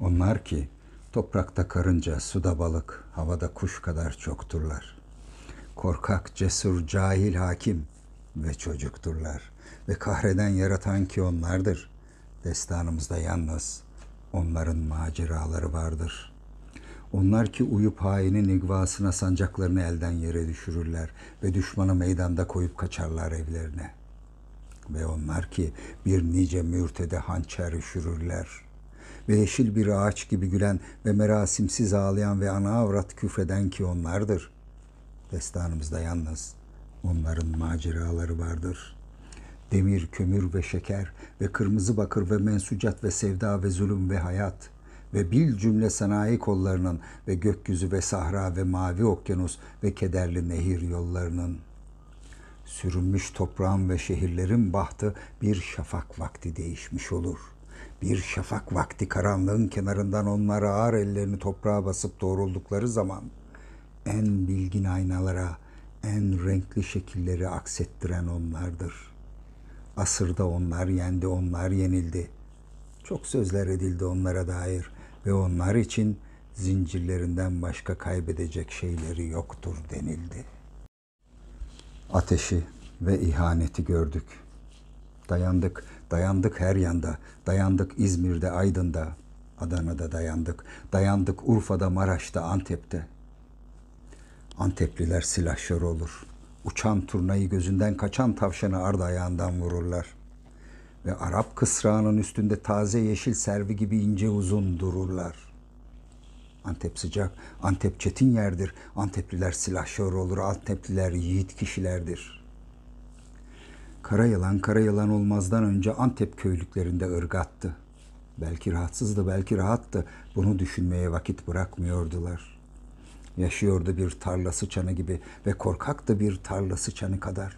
Onlar ki toprakta karınca, suda balık, havada kuş kadar çokturlar. Korkak, cesur, cahil, hakim ve çocukturlar. Ve kahreden yaratan ki onlardır. Destanımızda yalnız onların maceraları vardır. Onlar ki uyup hainin igvasına sancaklarını elden yere düşürürler ve düşmanı meydanda koyup kaçarlar evlerine. Ve onlar ki bir nice mürtede hançer üşürürler. Ve yeşil bir ağaç gibi gülen ve merasimsiz ağlayan ve ana avrat küfreden ki onlardır. Destanımızda yalnız onların maceraları vardır. Demir, kömür ve şeker ve kırmızı bakır ve mensucat ve sevda ve zulüm ve hayat ve bil cümle sanayi kollarının ve gökyüzü ve sahra ve mavi okyanus ve kederli nehir yollarının sürünmüş toprağın ve şehirlerin bahtı bir şafak vakti değişmiş olur. Bir şafak vakti karanlığın kenarından onlar ağır ellerini toprağa basıp doğruldukları zaman en bilgin aynalara, en renkli şekilleri aksettiren onlardır. Asırda onlar yendi, onlar yenildi. Çok sözler edildi onlara dair ve onlar için zincirlerinden başka kaybedecek şeyleri yoktur denildi. Ateşi ve ihaneti gördük. Dayandık, dayandık her yanda. Dayandık İzmir'de, Aydın'da, Adana'da dayandık. Dayandık Urfa'da, Maraş'ta, Antep'te. Antepliler silahşör olur. Uçan turnayı gözünden kaçan tavşanı ard ayağından vururlar. Ve Arap kısrağının üstünde taze yeşil servi gibi ince uzun dururlar. Antep sıcak, Antep çetin yerdir. Antepliler silahşör olur, Antepliler yiğit kişilerdir. Kara yılan, kara yılan olmazdan önce Antep köylüklerinde ırgattı. Belki rahatsızdı, belki rahattı. Bunu düşünmeye vakit bırakmıyordular. Yaşıyordu bir tarla sıçanı gibi ve korkaktı bir tarla sıçanı kadar.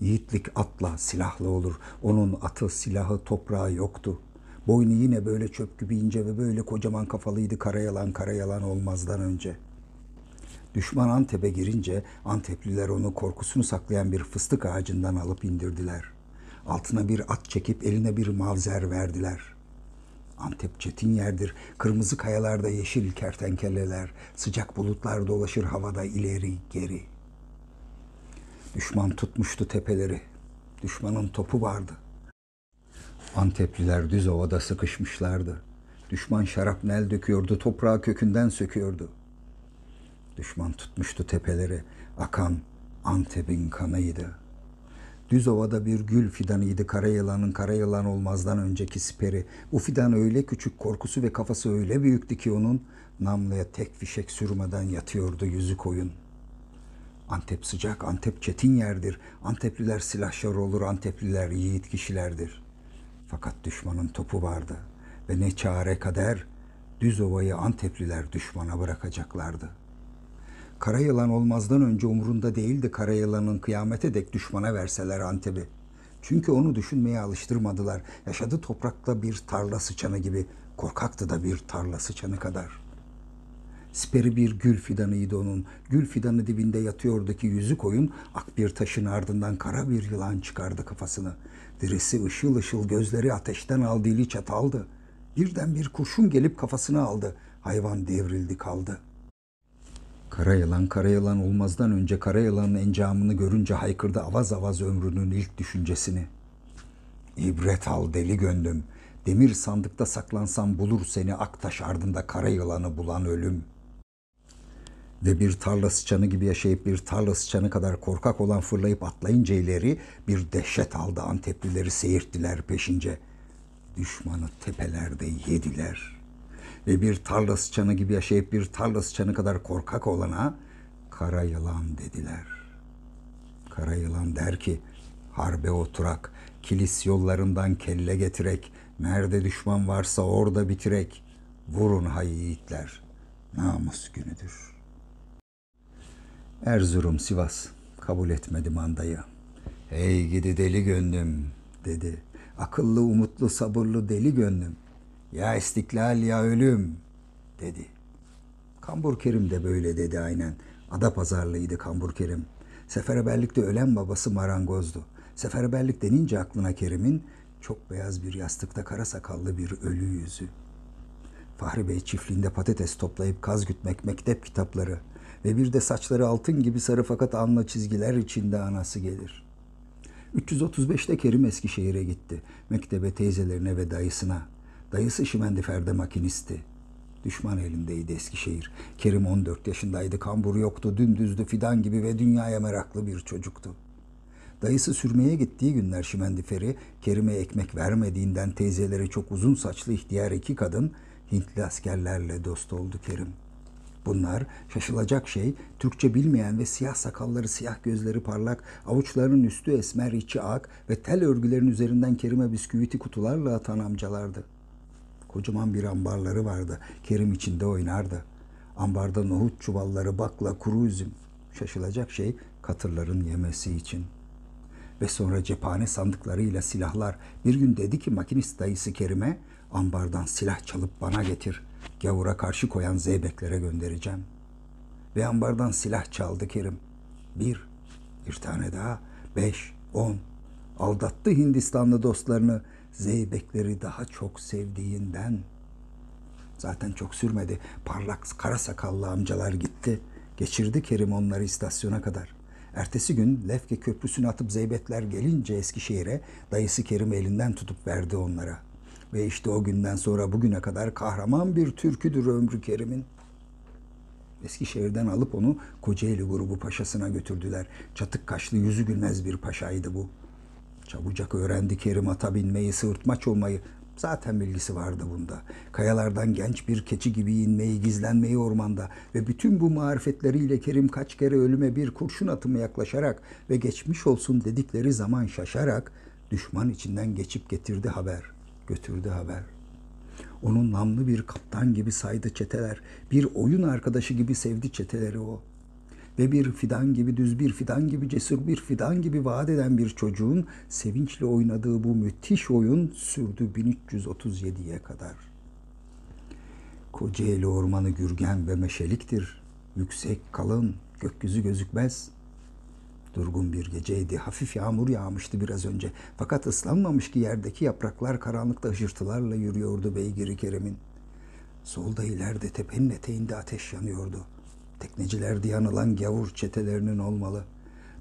Yiğitlik atla, silahla olur. Onun atı, silahı, toprağı yoktu. Boynu yine böyle çöp gibi ince ve böyle kocaman kafalıydı karayalan karayalan olmazdan önce. Düşman Antep'e girince Antepliler onu korkusunu saklayan bir fıstık ağacından alıp indirdiler. Altına bir at çekip eline bir mavzer verdiler. Antep çetin yerdir. Kırmızı kayalarda yeşil kertenkeleler, sıcak bulutlar dolaşır havada ileri geri. Düşman tutmuştu tepeleri. Düşmanın topu vardı. Antepliler düz ovada sıkışmışlardı. Düşman şarapnel döküyordu, toprağı kökünden söküyordu. Düşman tutmuştu tepeleri, akan Antep'in kanıydı. Düz ovada bir gül fidanıydı karayılanın karayılan olmazdan önceki siperi. Bu fidan öyle küçük, korkusu ve kafası öyle büyüktü ki onun namluya tek fişek sürmeden yatıyordu yüzü koyun. Antep sıcak, Antep çetin yerdir. Antepliler silahşör olur, Antepliler yiğit kişilerdir.'' Fakat düşmanın topu vardı ve ne çare kader düz ovayı Antepliler düşmana bırakacaklardı. Karayılan olmazdan önce umurunda değildi Karayılan'ın kıyamete dek düşmana verseler Antep'i. Çünkü onu düşünmeye alıştırmadılar. Yaşadı toprakta bir tarla sıçanı gibi, korkaktı da bir tarla sıçanı kadar. Siperi bir gül fidanıydı onun. Gül fidanı dibinde yatıyordu ki yüzü koyun, ak bir taşın ardından kara bir yılan çıkardı kafasını. Dirisi ışıl ışıl gözleri ateşten al dili çataldı. Birden bir kurşun gelip kafasını aldı. Hayvan devrildi kaldı. Kara yılan kara yılan olmazdan önce kara yılanın encamını görünce haykırdı avaz avaz ömrünün ilk düşüncesini. İbret al deli gönlüm. Demir sandıkta saklansam bulur seni aktaş ardında kara yılanı bulan ölüm.'' ve bir tarla sıçanı gibi yaşayıp bir tarla sıçanı kadar korkak olan fırlayıp atlayınca ileri bir dehşet aldı Anteplileri seyirttiler peşince. Düşmanı tepelerde yediler. Ve bir tarla sıçanı gibi yaşayıp bir tarla sıçanı kadar korkak olana kara yılan dediler. Kara yılan der ki harbe oturak, kilis yollarından kelle getirek, nerede düşman varsa orada bitirek, vurun hay yiğitler, namus günüdür.'' Erzurum, Sivas kabul etmedi mandayı. Hey gidi deli gönlüm dedi. Akıllı, umutlu, sabırlı deli gönlüm. Ya istiklal ya ölüm dedi. Kambur Kerim de böyle dedi aynen. Ada pazarlıydı Kambur Kerim. Seferberlikte ölen babası marangozdu. Seferberlik denince aklına Kerim'in çok beyaz bir yastıkta kara sakallı bir ölü yüzü. Fahri Bey çiftliğinde patates toplayıp kaz gütmek, mektep kitapları ve bir de saçları altın gibi sarı fakat alma çizgiler içinde anası gelir. 335'te Kerim Eskişehir'e gitti. Mektebe teyzelerine ve dayısına. Dayısı şimendiferde makinisti. Düşman elindeydi Eskişehir. Kerim 14 yaşındaydı. Kambur yoktu, dümdüzdü, fidan gibi ve dünyaya meraklı bir çocuktu. Dayısı sürmeye gittiği günler şimendiferi, Kerim'e ekmek vermediğinden teyzeleri çok uzun saçlı ihtiyar iki kadın Hintli askerlerle dost oldu Kerim. Bunlar şaşılacak şey Türkçe bilmeyen ve siyah sakalları siyah gözleri parlak, avuçlarının üstü esmer içi ak ve tel örgülerin üzerinden Kerim'e bisküviti kutularla atan amcalardı. Kocaman bir ambarları vardı. Kerim içinde oynardı. Ambarda nohut çuvalları, bakla, kuru üzüm. Şaşılacak şey katırların yemesi için. Ve sonra cephane sandıklarıyla silahlar. Bir gün dedi ki makinist dayısı Kerim'e ambardan silah çalıp bana getir. Gavura karşı koyan zeybeklere göndereceğim. Ve ambardan silah çaldı Kerim. Bir, bir tane daha, beş, on. Aldattı Hindistanlı dostlarını zeybekleri daha çok sevdiğinden. Zaten çok sürmedi. Parlak kara sakallı amcalar gitti. Geçirdi Kerim onları istasyona kadar. Ertesi gün Lefke Köprüsü'nü atıp zeybekler gelince Eskişehir'e dayısı Kerim elinden tutup verdi onlara. Ve işte o günden sonra bugüne kadar kahraman bir türküdür ömrü Kerim'in. Eskişehir'den alıp onu Kocaeli grubu paşasına götürdüler. Çatık kaşlı yüzü gülmez bir paşaydı bu. Çabucak öğrendi Kerim ata binmeyi, sırtmaç olmayı. Zaten bilgisi vardı bunda. Kayalardan genç bir keçi gibi inmeyi, gizlenmeyi ormanda ve bütün bu marifetleriyle Kerim kaç kere ölüme bir kurşun atımı yaklaşarak ve geçmiş olsun dedikleri zaman şaşarak düşman içinden geçip getirdi haber, götürdü haber. Onun namlı bir kaptan gibi saydı çeteler, bir oyun arkadaşı gibi sevdi çeteleri o ve bir fidan gibi düz bir fidan gibi cesur bir fidan gibi vaat eden bir çocuğun sevinçle oynadığı bu müthiş oyun sürdü 1337'ye kadar. Kocaeli ormanı gürgen ve meşeliktir. Yüksek, kalın, gökyüzü gözükmez. Durgun bir geceydi. Hafif yağmur yağmıştı biraz önce. Fakat ıslanmamış ki yerdeki yapraklar karanlıkta hışırtılarla yürüyordu beygiri Kerim'in. Solda ileride tepenin eteğinde ateş yanıyordu.'' Tekneciler diye anılan gavur çetelerinin olmalı.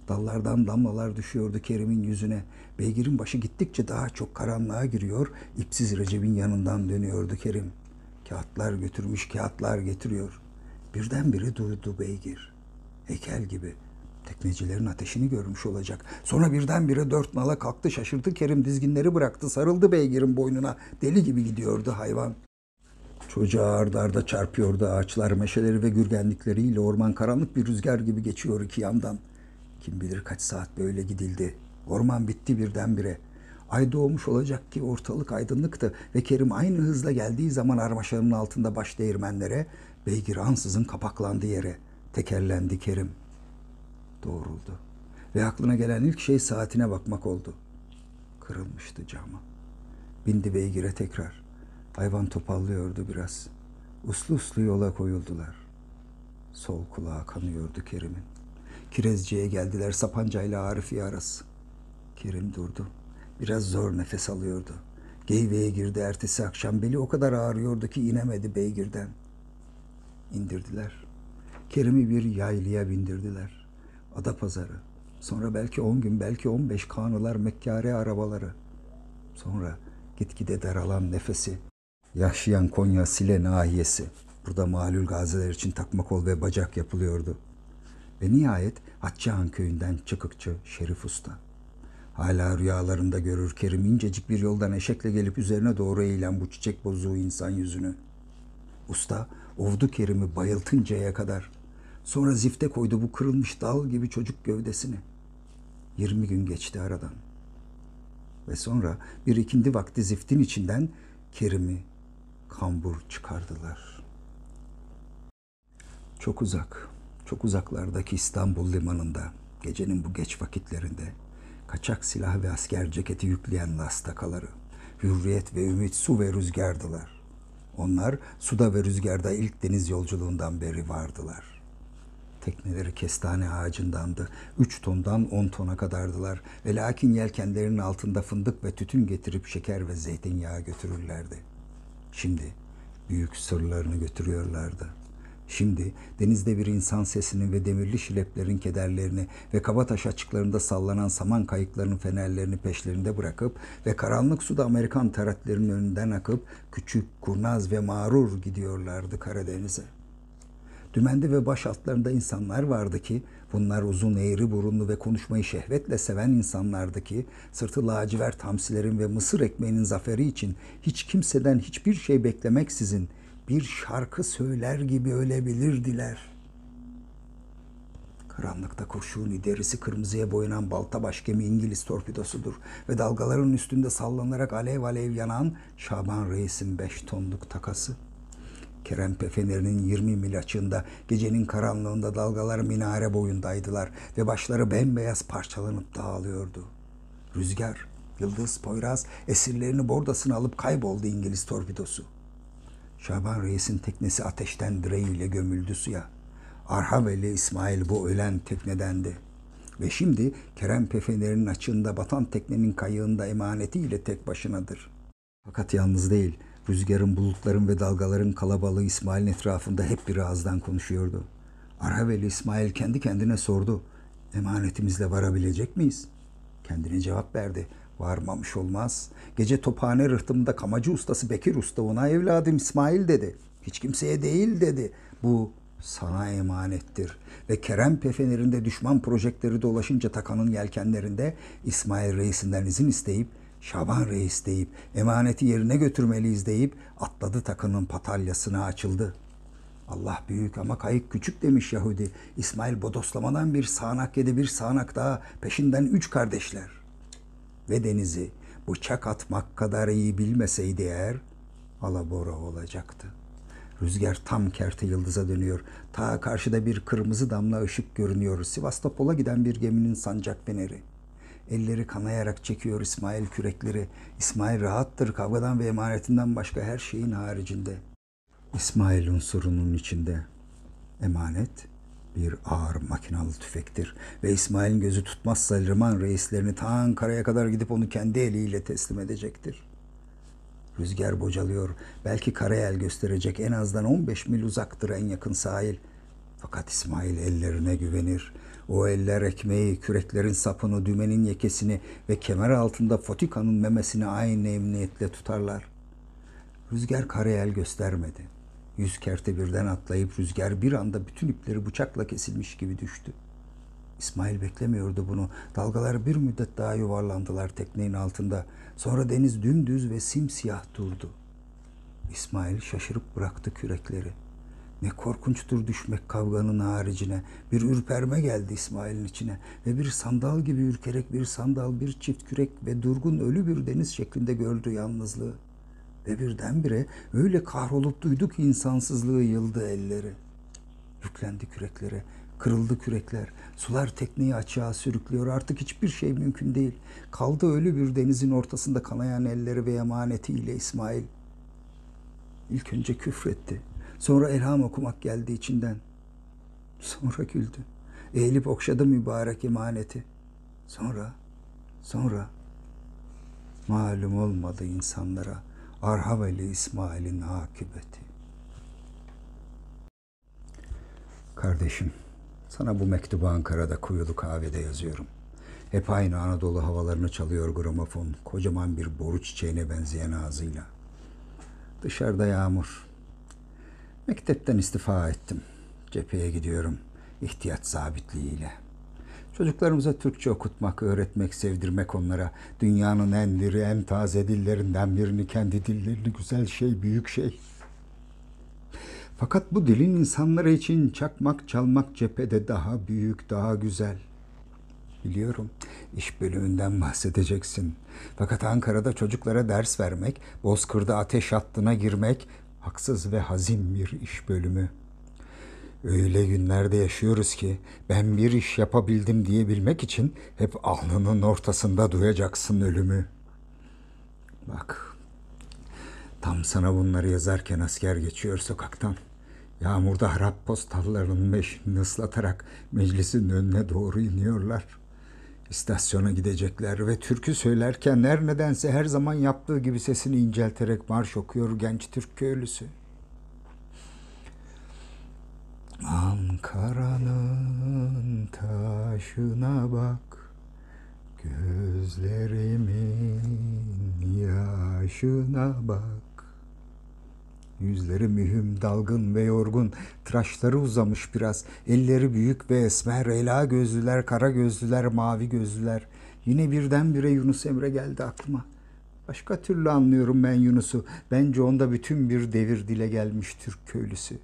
Dallardan damlalar düşüyordu Kerim'in yüzüne. Beygirin başı gittikçe daha çok karanlığa giriyor. İpsiz Recep'in yanından dönüyordu Kerim. Kağıtlar götürmüş, kağıtlar getiriyor. Birdenbire duydu beygir. Heykel gibi. Teknecilerin ateşini görmüş olacak. Sonra birdenbire dört nala kalktı şaşırdı Kerim dizginleri bıraktı. Sarıldı beygirin boynuna. Deli gibi gidiyordu hayvan. Çocuğa arda arda çarpıyordu ağaçlar, meşeleri ve gürgenlikleriyle orman karanlık bir rüzgar gibi geçiyor iki yandan. Kim bilir kaç saat böyle gidildi. Orman bitti birdenbire. Ay doğmuş olacak ki ortalık aydınlıktı ve Kerim aynı hızla geldiği zaman armaşanın altında baş değirmenlere, beygir ansızın kapaklandı yere. Tekerlendi Kerim. Doğruldu. Ve aklına gelen ilk şey saatine bakmak oldu. Kırılmıştı camı. Bindi beygire tekrar. Hayvan topallıyordu biraz. Uslu uslu yola koyuldular. Sol kulağı kanıyordu Kerim'in. Kirezci'ye geldiler Sapanca ile Arifiye arası. Kerim durdu. Biraz zor nefes alıyordu. Geyve'ye girdi ertesi akşam. Beli o kadar ağrıyordu ki inemedi beygirden. İndirdiler. Kerim'i bir yaylıya bindirdiler. Ada pazarı. Sonra belki on gün, belki on beş kanılar, mekkare arabaları. Sonra gitgide daralan nefesi, Yaşayan Konya Sile nahiyesi. Burada malul gaziler için takma kol ve bacak yapılıyordu. Ve nihayet Hatçıhan köyünden çıkıkçı Şerif Usta. Hala rüyalarında görür Kerim incecik bir yoldan eşekle gelip üzerine doğru eğilen bu çiçek bozuğu insan yüzünü. Usta ovdu Kerim'i bayıltıncaya kadar. Sonra zifte koydu bu kırılmış dal gibi çocuk gövdesini. Yirmi gün geçti aradan. Ve sonra bir ikindi vakti ziftin içinden Kerim'i kambur çıkardılar. Çok uzak, çok uzaklardaki İstanbul limanında gecenin bu geç vakitlerinde kaçak silah ve asker ceketi yükleyen lastakaları, hürriyet ve ümit su ve rüzgardılar. Onlar suda ve rüzgarda ilk deniz yolculuğundan beri vardılar. Tekneleri kestane ağacındandı. Üç tondan on tona kadardılar. Ve lakin yelkenlerinin altında fındık ve tütün getirip şeker ve zeytinyağı götürürlerdi.'' Şimdi büyük sırlarını götürüyorlardı. Şimdi denizde bir insan sesinin ve demirli şileplerin kederlerini ve Kabataş açıklarında sallanan saman kayıklarının fenerlerini peşlerinde bırakıp ve karanlık suda Amerikan taratlarının önünden akıp küçük, kurnaz ve mağrur gidiyorlardı Karadeniz'e. Dümende ve baş altlarında insanlar vardı ki bunlar uzun eğri burunlu ve konuşmayı şehvetle seven insanlardı ki sırtı lacivert hamsilerin ve mısır ekmeğinin zaferi için hiç kimseden hiçbir şey beklemeksizin bir şarkı söyler gibi ölebilirdiler. Karanlıkta kurşuni derisi kırmızıya boyanan balta baş gemi İngiliz torpidosudur ve dalgaların üstünde sallanarak alev alev yanan Şaban Reis'in beş tonluk takası. Kerempe fenerinin 20 mil açığında gecenin karanlığında dalgalar minare boyundaydılar ve başları bembeyaz parçalanıp dağılıyordu. Rüzgar, Yıldız, Poyraz esirlerini bordasına alıp kayboldu İngiliz torpidosu. Şaban Reis'in teknesi ateşten direğiyle gömüldü suya. Arhaveli İsmail bu ölen teknedendi. Ve şimdi Kerempe fenerinin açığında batan teknenin kayığında emanetiyle tek başınadır. Fakat yalnız değil, Rüzgarın, bulutların ve dalgaların kalabalığı İsmail'in etrafında hep bir ağızdan konuşuyordu. Arhaveli İsmail kendi kendine sordu. Emanetimizle varabilecek miyiz? Kendine cevap verdi. Varmamış olmaz. Gece tophane rıhtımında kamacı ustası Bekir Usta ona evladım İsmail dedi. Hiç kimseye değil dedi. Bu sana emanettir. Ve Kerem Pefener'inde düşman projektörü dolaşınca takanın yelkenlerinde İsmail Reis'inden izin isteyip Şaban Reis deyip emaneti yerine götürmeliyiz deyip atladı takının patalyasına açıldı. Allah büyük ama kayık küçük demiş Yahudi. İsmail bodoslamadan bir sağanak yedi bir sağanak daha peşinden üç kardeşler. Ve denizi bıçak atmak kadar iyi bilmeseydi eğer alabora olacaktı. Rüzgar tam kerte yıldıza dönüyor. Ta karşıda bir kırmızı damla ışık görünüyor. Sivastopol'a giden bir geminin sancak feneri. Elleri kanayarak çekiyor İsmail kürekleri. İsmail rahattır kavgadan ve emanetinden başka her şeyin haricinde. İsmail unsurunun içinde. Emanet bir ağır makinalı tüfektir ve İsmail'in gözü tutmazsa liman reislerini ta Ankara'ya kadar gidip onu kendi eliyle teslim edecektir. Rüzgar bocalıyor. Belki karayel gösterecek. En azdan 15 mil uzaktır en yakın sahil. Fakat İsmail ellerine güvenir. O eller ekmeği, küreklerin sapını, dümenin yekesini ve kemer altında fotikanın memesini aynı emniyetle tutarlar. Rüzgar karayel göstermedi. Yüz kerte birden atlayıp rüzgar bir anda bütün ipleri bıçakla kesilmiş gibi düştü. İsmail beklemiyordu bunu. Dalgalar bir müddet daha yuvarlandılar teknenin altında. Sonra deniz dümdüz ve simsiyah durdu. İsmail şaşırıp bıraktı kürekleri. Ne korkunçtur düşmek kavganın haricine. Bir ürperme geldi İsmail'in içine ve bir sandal gibi ürkerek bir sandal, bir çift kürek ve durgun ölü bir deniz şeklinde gördü yalnızlığı. Ve birdenbire öyle kahrolup duydu ki insansızlığı yıldı elleri. Yüklendi küreklere, kırıldı kürekler. Sular tekneyi açığa sürüklüyor. Artık hiçbir şey mümkün değil. Kaldı ölü bir denizin ortasında kanayan elleri ve emanetiyle İsmail. İlk önce küfretti. Sonra elham okumak geldi içinden. Sonra güldü. Eğilip okşadı mübarek emaneti. Sonra, sonra malum olmadı insanlara Arhaveli İsmail'in akıbeti. Kardeşim, sana bu mektubu Ankara'da kuyulu kahvede yazıyorum. Hep aynı Anadolu havalarını çalıyor gramofon, kocaman bir boru çiçeğine benzeyen ağzıyla. Dışarıda yağmur. Mektepten istifa ettim. Cepheye gidiyorum. İhtiyaç zabitliğiyle. Çocuklarımıza Türkçe okutmak, öğretmek, sevdirmek onlara dünyanın en diri, en taze dillerinden birini, kendi dillerini güzel şey, büyük şey. Fakat bu dilin insanları için çakmak çalmak cephede daha büyük, daha güzel. Biliyorum, iş bölümünden bahsedeceksin. Fakat Ankara'da çocuklara ders vermek, Bozkır'da ateş hattına girmek, haksız ve hazin bir iş bölümü. Öyle günlerde yaşıyoruz ki ben bir iş yapabildim diyebilmek için hep alnının ortasında duyacaksın ölümü. Bak, tam sana bunları yazarken asker geçiyor sokaktan. Yağmurda harap postallarının beşini ıslatarak meclisin önüne doğru iniyorlar. İstasyona gidecekler ve türkü söylerken her nedense her zaman yaptığı gibi sesini incelterek marş okuyor genç Türk köylüsü. Ankara'nın taşına bak Gözlerimin yaşına bak Yüzleri mühim, dalgın ve yorgun, tıraşları uzamış biraz, elleri büyük ve esmer, ela gözlüler, kara gözlüler, mavi gözlüler. Yine birdenbire Yunus Emre geldi aklıma. Başka türlü anlıyorum ben Yunus'u. Bence onda bütün bir devir dile gelmiş Türk köylüsü.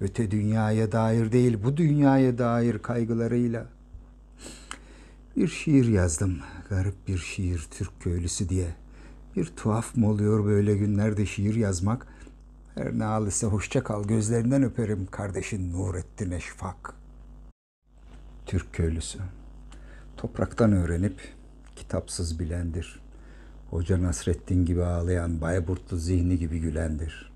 Öte dünyaya dair değil, bu dünyaya dair kaygılarıyla. Bir şiir yazdım, garip bir şiir Türk köylüsü diye. Bir tuhaf mı oluyor böyle günlerde şiir yazmak? Her ne halise hoşça kal, gözlerinden öperim kardeşin Nurettin Eşfak. Türk köylüsü. Topraktan öğrenip kitapsız bilendir. Hoca Nasreddin gibi ağlayan, Bayburtlu zihni gibi gülendir.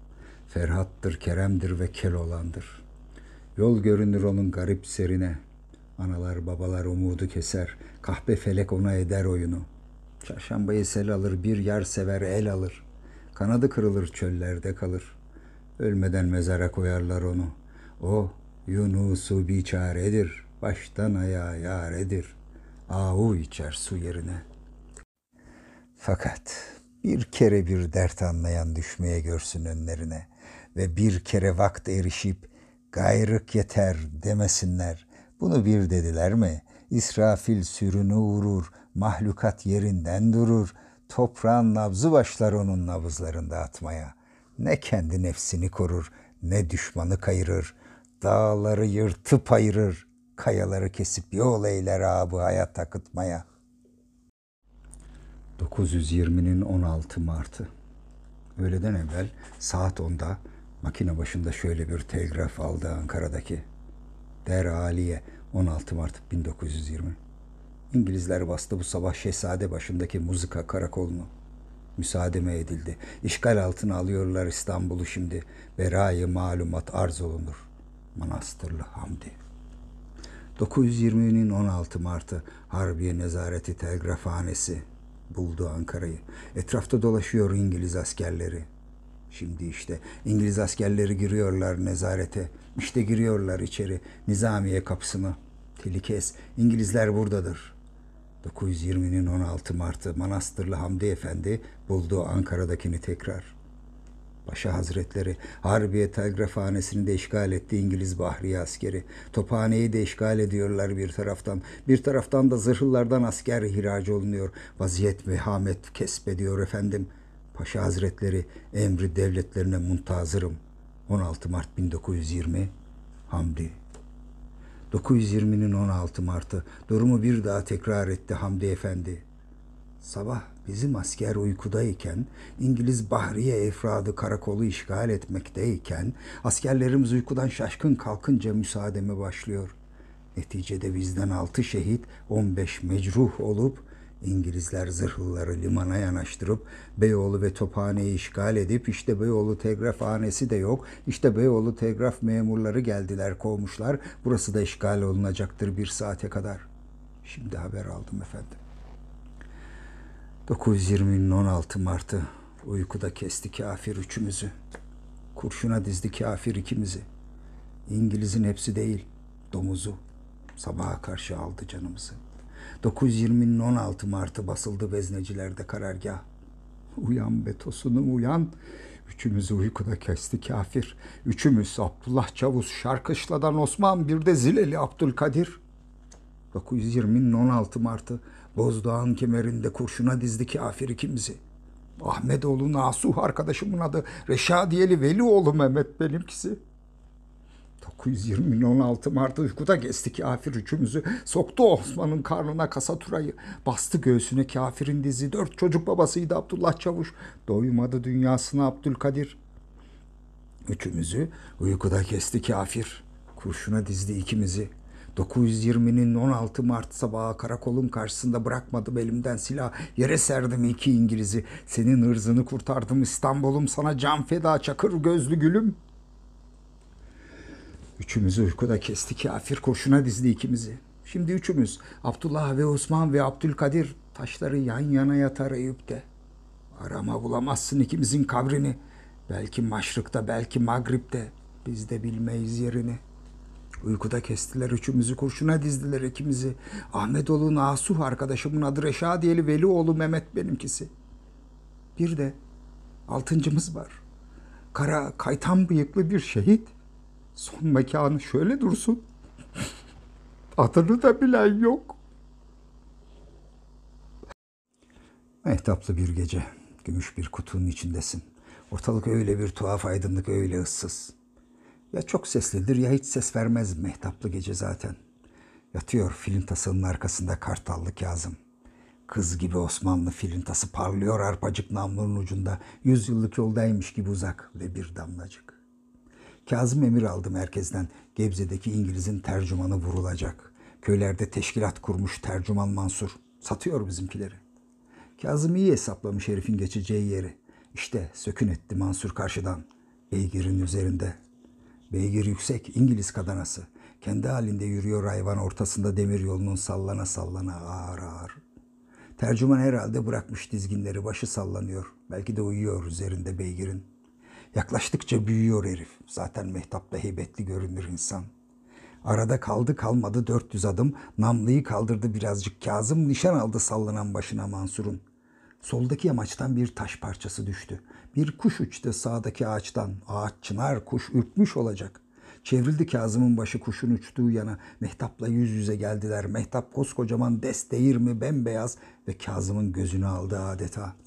Ferhat'tır, Kerem'dir ve Keloğlan'dır. Yol görünür onun garip serine. Analar babalar umudu keser, kahpe felek ona eder oyunu. Çarşambayı sel alır, bir yer sever el alır. Kanadı kırılır çöllerde kalır. Ölmeden mezara koyarlar onu. O Yunus'u biçaredir, baştan ayağa yaredir. Ahu içer su yerine. Fakat bir kere bir dert anlayan düşmeye görsün önlerine ve bir kere vakt erişip gayrık yeter demesinler. Bunu bir dediler mi? İsrafil sürünü vurur, mahlukat yerinden durur. Toprağın nabzı başlar onun nabızlarında atmaya. Ne kendi nefsini korur, ne düşmanı kayırır. Dağları yırtıp ayırır, kayaları kesip yol eyler abı hayat akıtmaya. 920'nin 16 Mart'ı. Öğleden evvel saat 10'da makine başında şöyle bir telgraf aldı Ankara'daki. Der Aliye 16 Mart 1920. İngilizler bastı bu sabah Şehzade başındaki muzika karakolunu. Müsaademe edildi. İşgal altına alıyorlar İstanbul'u şimdi. Berayı malumat arz olunur. Manastırlı Hamdi. 920'nin 16 Mart'ı Harbiye Nezareti Telgrafhanesi buldu Ankara'yı. Etrafta dolaşıyor İngiliz askerleri. Şimdi işte İngiliz askerleri giriyorlar nezarete. İşte giriyorlar içeri Nizamiye kapısına. Telikes, İngilizler buradadır. 920'nin 16 Mart'ı Manastırlı Hamdi Efendi buldu Ankara'dakini tekrar. Paşa Hazretleri Harbiye Telgrafhanesini de işgal etti İngiliz Bahriye askeri. Tophaneyi de işgal ediyorlar bir taraftan. Bir taraftan da zırhlılardan asker ihraç olunuyor. Vaziyet vehamet kesbediyor efendim. Paşa Hazretleri emri devletlerine muntazırım. 16 Mart 1920 Hamdi 920'nin 16 Mart'ı durumu bir daha tekrar etti Hamdi Efendi. Sabah bizim asker uykudayken, İngiliz Bahriye efradı karakolu işgal etmekteyken, askerlerimiz uykudan şaşkın kalkınca müsaademe başlıyor. Neticede bizden altı şehit, 15 mecruh olup İngilizler zırhlıları limana yanaştırıp Beyoğlu ve Tophane'yi işgal edip işte Beyoğlu telgrafhanesi de yok. İşte Beyoğlu telgraf memurları geldiler kovmuşlar. Burası da işgal olunacaktır bir saate kadar. Şimdi haber aldım efendim. 920'nin 16 Mart'ı uykuda kesti kafir üçümüzü. Kurşuna dizdi kafir ikimizi. İngiliz'in hepsi değil, domuzu. Sabaha karşı aldı canımızı. 920'nin 16 Mart'ı basıldı veznecilerde karargah. Uyan Betosunu uyan. Üçümüzü uykuda kesti kafir. Üçümüz Abdullah Çavuz, Şarkışla'dan Osman, bir de Zileli Abdülkadir. 920'nin 16 Mart'ı Bozdoğan kemerinde kurşuna dizdi kafir ikimizi. Ahmetoğlu Nasuh arkadaşımın adı. Reşadiyeli Velioğlu Mehmet benimkisi. 920'nin 16 Mart uykuda geçti kafir üçümüzü. Soktu Osman'ın karnına kasaturayı. Bastı göğsüne kafirin dizi. Dört çocuk babasıydı Abdullah Çavuş. Doymadı dünyasına Abdülkadir. Üçümüzü uykuda kesti kafir. Kurşuna dizdi ikimizi. 920'nin 16 Mart sabahı karakolun karşısında bırakmadım elimden silah. Yere serdim iki İngiliz'i. Senin ırzını kurtardım İstanbul'um sana can feda çakır gözlü gülüm. Üçümüzü uykuda kesti kafir kurşuna dizdi ikimizi. Şimdi üçümüz Abdullah ve Osman ve Abdülkadir taşları yan yana yatar Eyüp'te. Arama bulamazsın ikimizin kabrini. Belki Maşrık'ta belki Magrib'de biz de bilmeyiz yerini. Uykuda kestiler üçümüzü, kurşuna dizdiler ikimizi. Ahmetoğlu Nasuh arkadaşımın adı Reşadiyeli Velioğlu Mehmet benimkisi. Bir de altıncımız var. Kara kaytan bıyıklı bir şehit. Son mekanı şöyle dursun. Adını da bilen yok. Mehtaplı bir gece. Gümüş bir kutunun içindesin. Ortalık öyle bir tuhaf aydınlık, öyle ıssız. Ya çok seslidir ya hiç ses vermez mehtaplı gece zaten. Yatıyor filintasının arkasında kartallı Kazım. Kız gibi Osmanlı filintası parlıyor arpacık namlunun ucunda. Yüzyıllık yoldaymış gibi uzak ve bir damlacık. Kazım emir aldı merkezden. Gebze'deki İngiliz'in tercümanı vurulacak. Köylerde teşkilat kurmuş tercüman Mansur. Satıyor bizimkileri. Kazım iyi hesaplamış herifin geçeceği yeri. İşte sökün etti Mansur karşıdan. Beygirin üzerinde. Beygir yüksek, İngiliz kadanası. Kendi halinde yürüyor hayvan ortasında demir yolunun sallana sallana ağır ağır. Tercüman herhalde bırakmış dizginleri, başı sallanıyor. Belki de uyuyor üzerinde beygirin. Yaklaştıkça büyüyor herif. Zaten mehtapta heybetli görünür insan. Arada kaldı kalmadı 400 adım. Namlıyı kaldırdı birazcık Kazım. Nişan aldı sallanan başına Mansur'un. Soldaki yamaçtan bir taş parçası düştü. Bir kuş uçtu sağdaki ağaçtan. Ağaç çınar, kuş ürkmüş olacak. Çevrildi Kazım'ın başı kuşun uçtuğu yana. Mehtap'la yüz yüze geldiler. Mehtap koskocaman des değirmi bembeyaz ve Kazım'ın gözünü aldı adeta.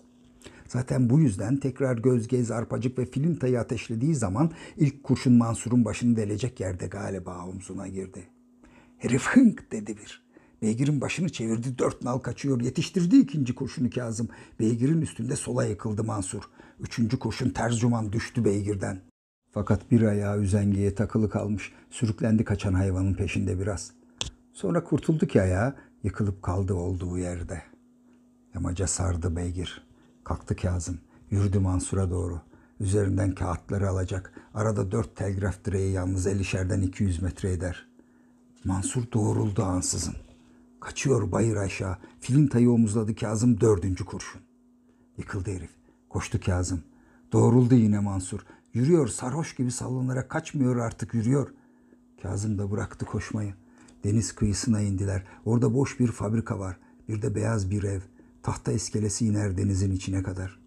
Zaten bu yüzden tekrar göz gez arpacık ve filintayı ateşlediği zaman ilk kurşun Mansur'un başını delecek yerde galiba omzuna girdi. Herif hınk dedi bir. Beygir'in başını çevirdi dört nal kaçıyor. Yetiştirdi ikinci kurşunu Kazım. Beygir'in üstünde sola yıkıldı Mansur. Üçüncü kurşun tercüman düştü Beygir'den. Fakat bir ayağı üzengeye takılı kalmış. Sürüklendi kaçan hayvanın peşinde biraz. Sonra kurtuldu ki ayağı yıkılıp kaldı olduğu yerde. Yamaca sardı beygir. Kalktı Kazım. Yürüdü Mansur'a doğru. Üzerinden kağıtları alacak. Arada dört telgraf direği yalnız elişerden 200 metre eder. Mansur doğruldu ansızın. Kaçıyor bayır aşağı. Filintayı omuzladı Kazım dördüncü kurşun. Yıkıldı herif. Koştu Kazım. Doğruldu yine Mansur. Yürüyor sarhoş gibi sallanarak kaçmıyor artık yürüyor. Kazım da bıraktı koşmayı. Deniz kıyısına indiler. Orada boş bir fabrika var. Bir de beyaz bir ev. Tahta iskelesi iner denizin içine kadar.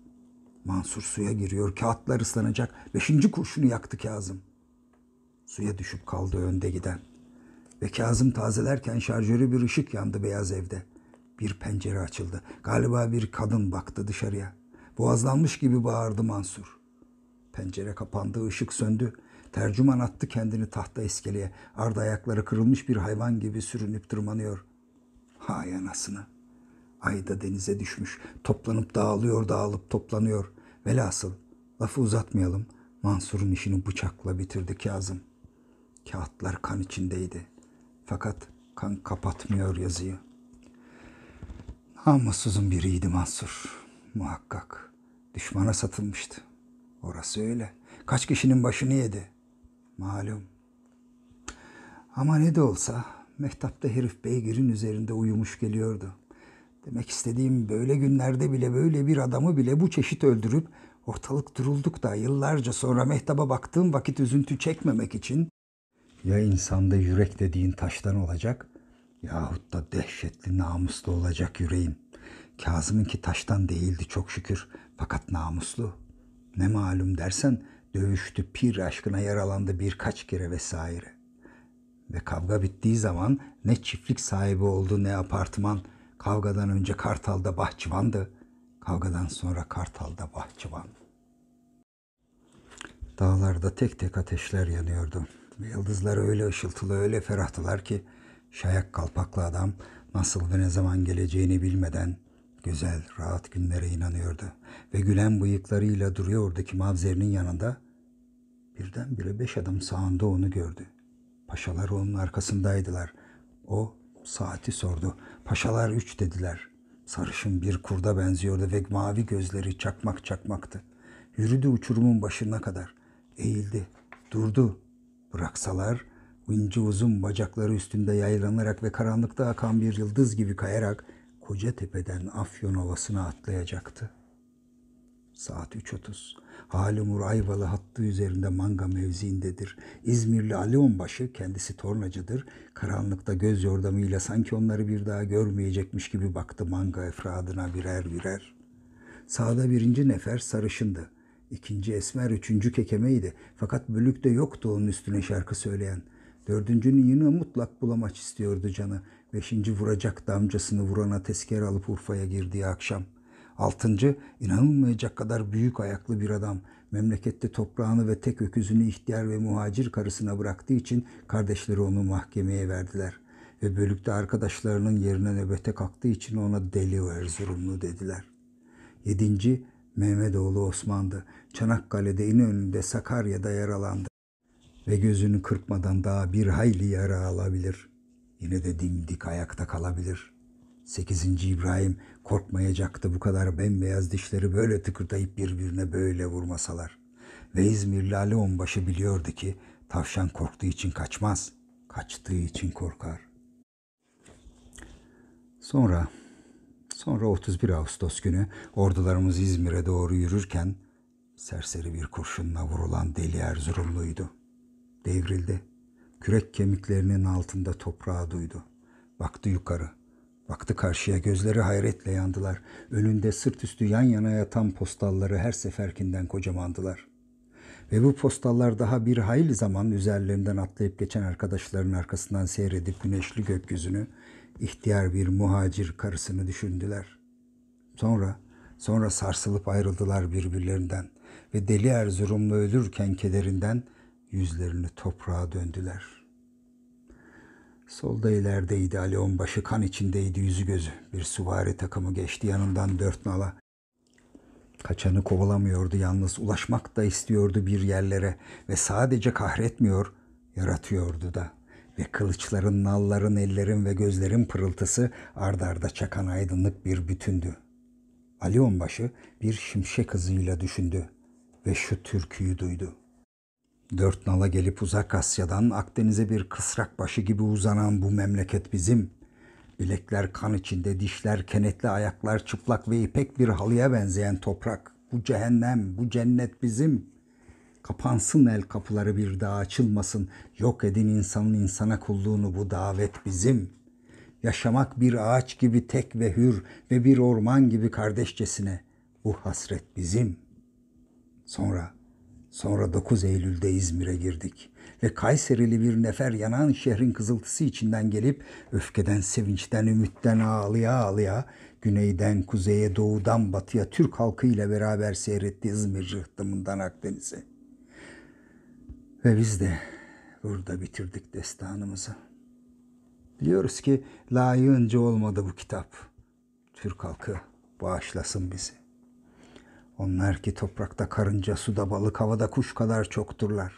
Mansur suya giriyor. Kağıtlar ıslanacak. Beşinci kurşunu yaktı Kazım. Suya düşüp kaldı önde giden. Ve Kazım tazelerken şarjörü bir ışık yandı beyaz evde. Bir pencere açıldı. Galiba bir kadın baktı dışarıya. Boğazlanmış gibi bağırdı Mansur. Pencere kapandı, ışık söndü. Tercüman attı kendini tahta iskeleye. Arda ayakları kırılmış bir hayvan gibi sürünüp tırmanıyor. Hay anasını. Ay da denize düşmüş. Toplanıp dağılıyor, dağılıp toplanıyor. Velhasıl lafı uzatmayalım. Mansur'un işini bıçakla bitirdi Kazım. Kağıtlar kan içindeydi. Fakat kan kapatmıyor yazıyı. Namussuzun biriydi Mansur. Muhakkak. Düşmana satılmıştı. Orası öyle. Kaç kişinin başını yedi. Malum. Ama ne de olsa Mehtap'ta herif beygirin üzerinde uyumuş geliyordu. Demek istediğim böyle günlerde bile böyle bir adamı bile bu çeşit öldürüp ortalık durulduk da yıllarca sonra Mehtap'a baktığım vakit üzüntü çekmemek için ya insanda yürek dediğin taştan olacak yahut da dehşetli namuslu olacak yüreğin. Kazım'ınki taştan değildi çok şükür fakat namuslu. Ne malum dersen dövüştü pir aşkına yaralandı birkaç kere vesaire. Ve kavga bittiği zaman ne çiftlik sahibi oldu ne apartman. Kavgadan önce Kartal'da bahçıvandı. Kavgadan sonra Kartal'da bahçıvan. Dağlarda tek tek ateşler yanıyordu. Yıldızlar öyle ışıltılı, öyle ferahtılar ki şayak kalpaklı adam nasıl ve ne zaman geleceğini bilmeden güzel, rahat günlere inanıyordu. Ve gülen bıyıklarıyla duruyordu ki mavzerinin yanında birdenbire beş adım sağında onu gördü. Paşalar onun arkasındaydılar. O saati sordu. Paşalar üç dediler. Sarışın bir kurda benziyordu ve mavi gözleri çakmak çakmaktı. Yürüdü uçurumun başına kadar. Eğildi, durdu. Bıraksalar ince uzun bacakları üstünde yaylanarak ve karanlıkta akan bir yıldız gibi kayarak koca tepeden Afyon Ovası'na atlayacaktı. Saat 3.30. Halimur Ayvalı hattı üzerinde manga mevziindedir. İzmirli Ali Onbaşı kendisi tornacıdır. Karanlıkta göz yordamıyla sanki onları bir daha görmeyecekmiş gibi baktı manga efradına birer birer. Sağda birinci nefer sarışındı. İkinci esmer, üçüncü kekemeydi. Fakat bölükte yoktu onun üstüne şarkı söyleyen. Dördüncünün yine mutlak bulamaç istiyordu canı. Beşinci vuracak damcasını vurana tezkere alıp Urfa'ya girdiği akşam. Altıncı inanılmayacak kadar büyük ayaklı bir adam. Memlekette toprağını ve tek öküzünü ihtiyar ve muhacir karısına bıraktığı için kardeşleri onu mahkemeye verdiler. Ve bölükte arkadaşlarının yerine nöbete kalktığı için ona deli Erzurumlu dediler. Yedinci Mehmetoğlu Osman'dı. Çanakkale'de İnönü'nde Sakarya'da yaralandı. Ve gözünü kırpmadan daha bir hayli yara alabilir. Yine de dimdik ayakta kalabilir. Sekizinci İbrahim korkmayacaktı bu kadar bembeyaz dişleri böyle tıkırdayıp birbirine böyle vurmasalar. Ve İzmirli Ali Onbaşı biliyordu ki tavşan korktuğu için kaçmaz, kaçtığı için korkar. Sonra Sonra 31 Ağustos günü ordularımız İzmir'e doğru yürürken serseri bir kurşunla vurulan deli Erzurumluydu. Devrildi. Kürek kemiklerinin altında toprağı duydu. Baktı yukarı. Baktı karşıya gözleri hayretle yandılar. Önünde sırt üstü yan yana yatan postalları her seferkinden kocamandılar. Ve bu postallar daha bir hayli zaman üzerlerinden atlayıp geçen arkadaşların arkasından seyredip güneşli gökyüzünü, ihtiyar bir muhacir karısını düşündüler. Sonra, sonra sarsılıp ayrıldılar birbirlerinden ve deli Erzurumlu ölürken kederinden yüzlerini toprağa döndüler. Solda ilerideydi Ali Onbaşı kan içindeydi yüzü gözü. Bir süvari takımı geçti yanından dört nala. Kaçanı kovalamıyordu yalnız ulaşmak da istiyordu bir yerlere ve sadece kahretmiyor, yaratıyordu da. Ve kılıçların, nalların, ellerin ve gözlerin pırıltısı ardarda çakan aydınlık bir bütündü. Ali Onbaşı bir şimşek hızıyla düşündü ve şu türküyü duydu. Dört nala gelip uzak Asya'dan Akdeniz'e bir kısrak başı gibi uzanan bu memleket bizim. Bilekler kan içinde, dişler kenetli, ayaklar çıplak ve ipek bir halıya benzeyen toprak. Bu cehennem, bu cennet bizim. Kapansın el kapıları bir daha açılmasın. Yok edin insanın insana kulluğunu bu davet bizim. Yaşamak bir ağaç gibi tek ve hür ve bir orman gibi kardeşçesine. Bu hasret bizim. Sonra Sonra 9 Eylül'de İzmir'e girdik ve Kayserili bir nefer yanan şehrin kızıltısı içinden gelip öfkeden, sevinçten, ümitten ağlıya ağlıya güneyden kuzeye, doğudan batıya Türk halkı ile beraber seyretti İzmir rıhtımından Akdeniz'e. Ve biz de burada bitirdik destanımızı. Biliyoruz ki layığınca olmadı bu kitap. Türk halkı bağışlasın bizi. Onlar ki toprakta karınca, suda balık, havada kuş kadar çokturlar.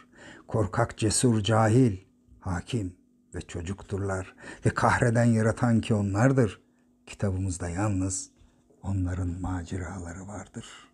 Korkak, cesur, cahil, hakim ve çocukturlar. Ve kahreden yaratan ki onlardır. Kitabımızda yalnız onların maceraları vardır.''